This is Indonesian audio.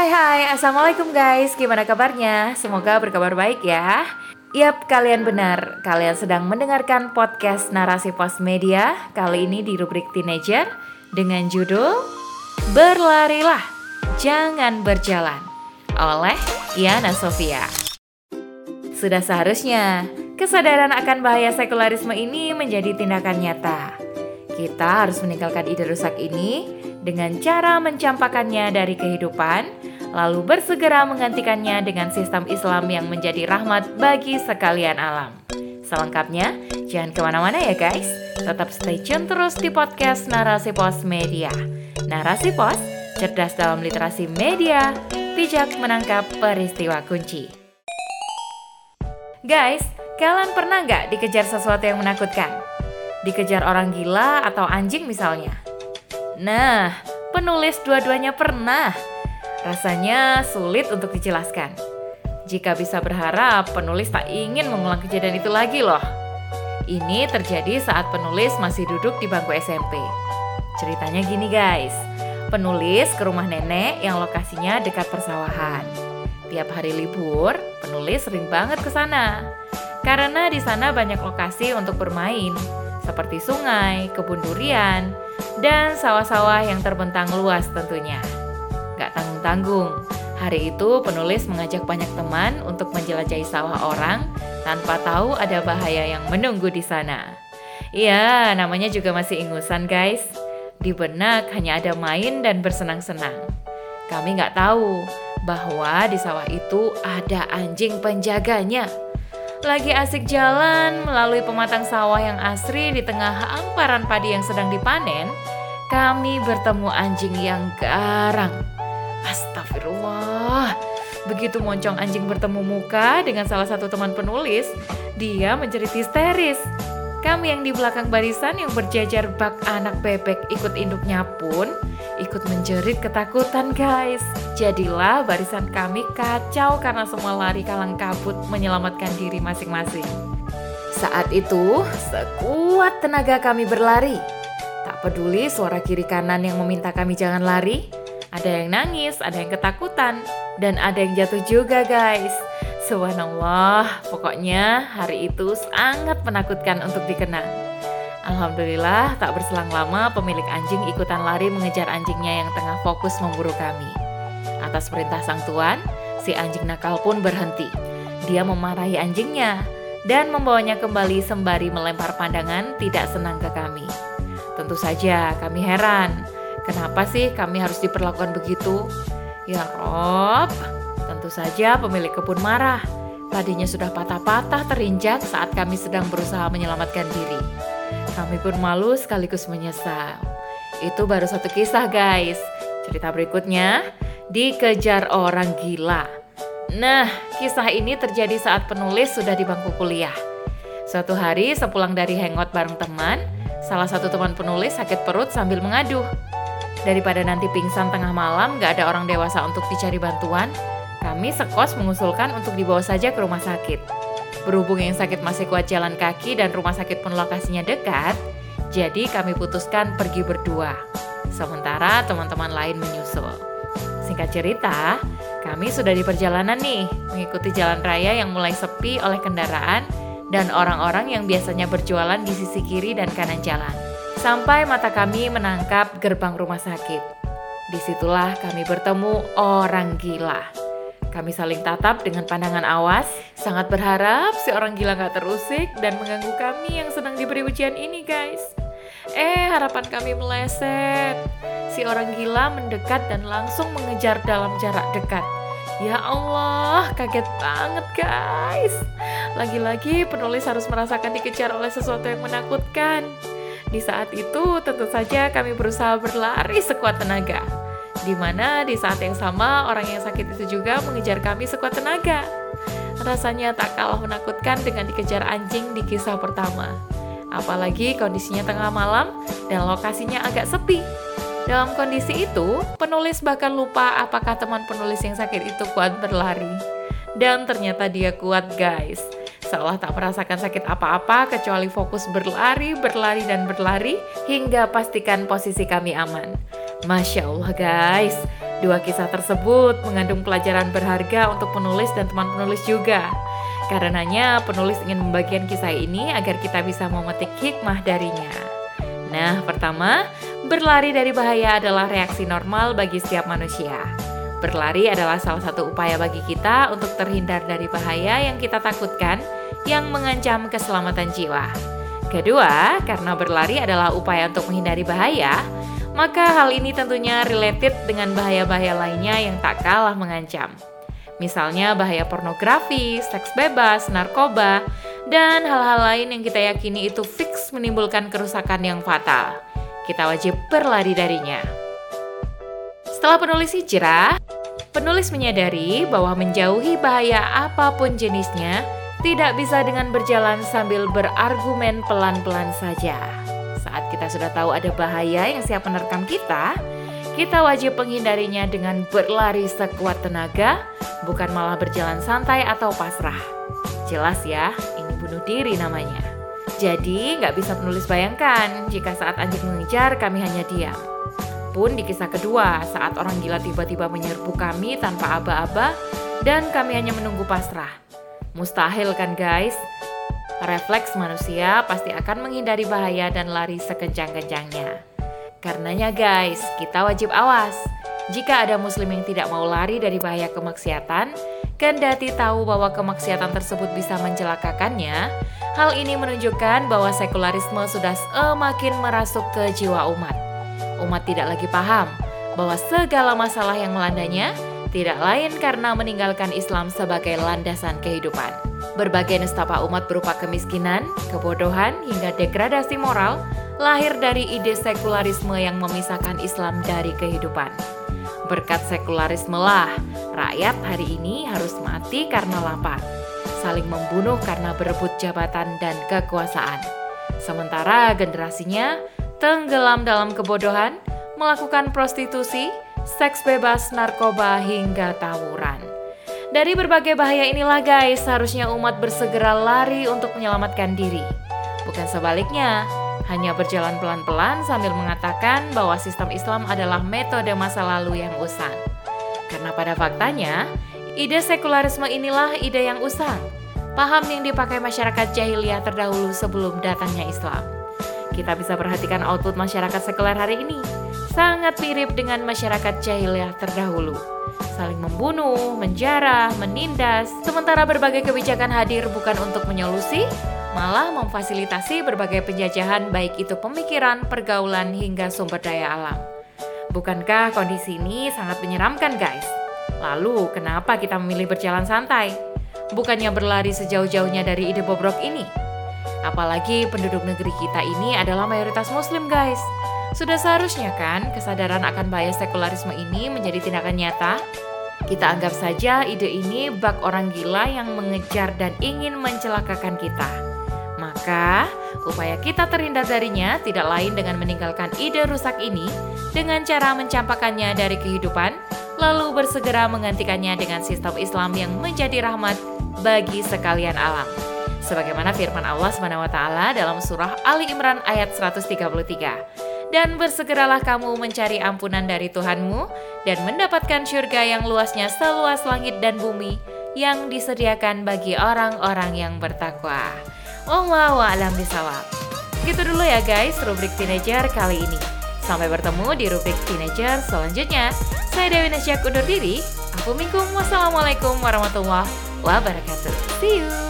hai hai, Assalamualaikum guys, gimana kabarnya? Semoga berkabar baik ya. Yap, kalian benar, kalian sedang mendengarkan podcast Narasi Pos Media Kali ini di rubrik Teenager Dengan judul Berlarilah, Jangan Berjalan Oleh Yana Sofia. Sudah seharusnya kesadaran akan bahaya sekularisme ini menjadi tindakan nyata. Kita harus meninggalkan ide rusak ini dengan cara mencampakkannya dari kehidupan, lalu bersegera menggantikannya dengan sistem Islam yang menjadi rahmat bagi sekalian alam. Selengkapnya, jangan ke mana-mana ya guys. Tetap stay tune terus di podcast Narasi Pos Media. Narasi Pos, cerdas dalam literasi media, bijak menangkap peristiwa kunci. Guys, kalian pernah nggak dikejar sesuatu yang menakutkan? dikejar orang gila atau anjing misalnya. Nah, penulis dua-duanya pernah. Rasanya sulit untuk dijelaskan. Jika bisa berharap, penulis tak ingin mengulang kejadian itu lagi loh. Ini terjadi saat penulis masih duduk di bangku SMP. Ceritanya gini guys, penulis ke rumah nenek yang lokasinya dekat persawahan. Tiap hari libur, penulis sering banget ke sana. Karena di sana banyak lokasi untuk bermain, seperti sungai, kebun durian, dan sawah-sawah yang terbentang luas tentunya. Tanggung-tanggung, hari itu penulis mengajak banyak teman untuk menjelajahi sawah orang tanpa tahu ada bahaya yang menunggu di sana. Iya, namanya juga masih ingusan guys. Di benak hanya ada main dan bersenang-senang. Kami nggak tahu bahwa di sawah itu ada anjing penjaganya. Lagi asik jalan melalui pematang sawah yang asri di tengah hamparan padi yang sedang dipanen, kami bertemu anjing yang garang. Astagfirullah. Begitu moncong anjing bertemu muka dengan salah satu teman penulis, dia menjerit histeris. Kami yang di belakang barisan yang berjajar bak anak bebek ikut induknya pun ikut menjerit ketakutan guys. Jadilah barisan kami kacau karena semua lari kalang kabut menyelamatkan diri masing-masing. Saat itu, sekuat tenaga kami berlari. Tak peduli suara kiri kanan yang meminta kami jangan lari, ada yang nangis, ada yang ketakutan, dan ada yang jatuh juga guys. Subhanallah, pokoknya hari itu sangat menakutkan untuk dikenang. Alhamdulillah, tak berselang lama pemilik anjing ikutan lari mengejar anjingnya yang tengah fokus memburu kami. Atas perintah sang tuan, si anjing nakal pun berhenti. Dia memarahi anjingnya dan membawanya kembali sembari melempar pandangan tidak senang ke kami. Tentu saja kami heran, kenapa sih kami harus diperlakukan begitu? Ya Rob, Tentu saja pemilik kebun marah. Padinya sudah patah-patah terinjak saat kami sedang berusaha menyelamatkan diri. Kami pun malu sekaligus menyesal. Itu baru satu kisah guys. Cerita berikutnya, dikejar orang gila. Nah, kisah ini terjadi saat penulis sudah di bangku kuliah. Suatu hari sepulang dari hangout bareng teman, salah satu teman penulis sakit perut sambil mengaduh. Daripada nanti pingsan tengah malam gak ada orang dewasa untuk dicari bantuan, kami sekos mengusulkan untuk dibawa saja ke rumah sakit. Berhubung yang sakit masih kuat jalan kaki dan rumah sakit pun lokasinya dekat, jadi kami putuskan pergi berdua. Sementara teman-teman lain menyusul. Singkat cerita, kami sudah di perjalanan nih, mengikuti jalan raya yang mulai sepi oleh kendaraan dan orang-orang yang biasanya berjualan di sisi kiri dan kanan jalan. Sampai mata kami menangkap gerbang rumah sakit. Di situlah kami bertemu orang gila. Kami saling tatap dengan pandangan awas, sangat berharap si orang gila gak terusik dan mengganggu kami yang sedang diberi ujian ini guys. Eh, harapan kami meleset. Si orang gila mendekat dan langsung mengejar dalam jarak dekat. Ya Allah, kaget banget guys. Lagi-lagi penulis harus merasakan dikejar oleh sesuatu yang menakutkan. Di saat itu tentu saja kami berusaha berlari sekuat tenaga di mana di saat yang sama orang yang sakit itu juga mengejar kami sekuat tenaga. Rasanya tak kalah menakutkan dengan dikejar anjing di kisah pertama. Apalagi kondisinya tengah malam dan lokasinya agak sepi. Dalam kondisi itu, penulis bahkan lupa apakah teman penulis yang sakit itu kuat berlari. Dan ternyata dia kuat guys. Seolah tak merasakan sakit apa-apa kecuali fokus berlari, berlari, dan berlari hingga pastikan posisi kami aman. Masya Allah guys, Dua kisah tersebut mengandung pelajaran berharga untuk penulis dan teman penulis juga. Karenanya, penulis ingin membagikan kisah ini agar kita bisa memetik hikmah darinya. Nah, pertama, berlari dari bahaya adalah reaksi normal bagi setiap manusia. Berlari adalah salah satu upaya bagi kita untuk terhindar dari bahaya yang kita takutkan yang mengancam keselamatan jiwa. Kedua, karena berlari adalah upaya untuk menghindari bahaya, maka hal ini tentunya related dengan bahaya-bahaya lainnya yang tak kalah mengancam. Misalnya bahaya pornografi, seks bebas, narkoba, dan hal-hal lain yang kita yakini itu fix menimbulkan kerusakan yang fatal. Kita wajib berlari darinya. Setelah penulis hijrah, penulis menyadari bahwa menjauhi bahaya apa pun jenisnya tidak bisa dengan berjalan sambil berargumen pelan-pelan saja. Saat kita sudah tahu ada bahaya yang siap menerkam kita, kita wajib menghindarinya dengan berlari sekuat tenaga, bukan malah berjalan santai atau pasrah. Jelas ya, ini bunuh diri namanya. Jadi, nggak bisa penulis bayangkan jika saat anjing mengejar kami hanya diam. Pun di kisah kedua, saat orang gila tiba-tiba menyerbu kami tanpa aba-aba dan kami hanya menunggu pasrah. Mustahil kan guys? refleks manusia pasti akan menghindari bahaya dan lari sekencang-kencangnya. Karenanya guys, kita wajib awas. Jika ada muslim yang tidak mau lari dari bahaya kemaksiatan, kendati tahu bahwa kemaksiatan tersebut bisa mencelakakannya, hal ini menunjukkan bahwa sekularisme sudah semakin merasuk ke jiwa umat. Umat tidak lagi paham bahwa segala masalah yang melandanya tidak lain karena meninggalkan Islam sebagai landasan kehidupan. Berbagai nestapa umat berupa kemiskinan, kebodohan, hingga degradasi moral lahir dari ide sekularisme yang memisahkan Islam dari kehidupan. Berkat sekularisme lah, rakyat hari ini harus mati karena lapar, saling membunuh karena berebut jabatan dan kekuasaan. Sementara generasinya tenggelam dalam kebodohan, melakukan prostitusi, seks bebas, narkoba, hingga tawuran. Dari berbagai bahaya inilah guys, seharusnya umat bersegera lari untuk menyelamatkan diri. Bukan sebaliknya, hanya berjalan pelan-pelan sambil mengatakan bahwa sistem Islam adalah metode masa lalu yang usang. Karena pada faktanya, ide sekularisme inilah ide yang usang, paham yang dipakai masyarakat jahiliyah terdahulu sebelum datangnya Islam. Kita bisa perhatikan output masyarakat sekuler hari ini, sangat mirip dengan masyarakat jahiliyah terdahulu saling membunuh, menjarah, menindas, sementara berbagai kebijakan hadir bukan untuk menyolusi, malah memfasilitasi berbagai penjajahan baik itu pemikiran, pergaulan, hingga sumber daya alam. Bukankah kondisi ini sangat menyeramkan guys? Lalu kenapa kita memilih berjalan santai? Bukannya berlari sejauh-jauhnya dari ide bobrok ini? Apalagi penduduk negeri kita ini adalah mayoritas muslim guys. Sudah seharusnya kan kesadaran akan bahaya sekularisme ini menjadi tindakan nyata? Kita anggap saja ide ini bak orang gila yang mengejar dan ingin mencelakakan kita. Maka, upaya kita terhindar darinya tidak lain dengan meninggalkan ide rusak ini dengan cara mencampakkannya dari kehidupan, lalu bersegera menggantikannya dengan sistem Islam yang menjadi rahmat bagi sekalian alam. Sebagaimana firman Allah SWT dalam surah Ali Imran ayat 133 dan bersegeralah kamu mencari ampunan dari Tuhanmu dan mendapatkan surga yang luasnya seluas langit dan bumi yang disediakan bagi orang-orang yang bertakwa. Wallahu a'lam bishawab. Gitu dulu ya guys rubrik teenager kali ini. Sampai bertemu di rubrik teenager selanjutnya. Saya Dewi Nasyak undur diri. Aku Wassalamualaikum warahmatullahi wabarakatuh. See you.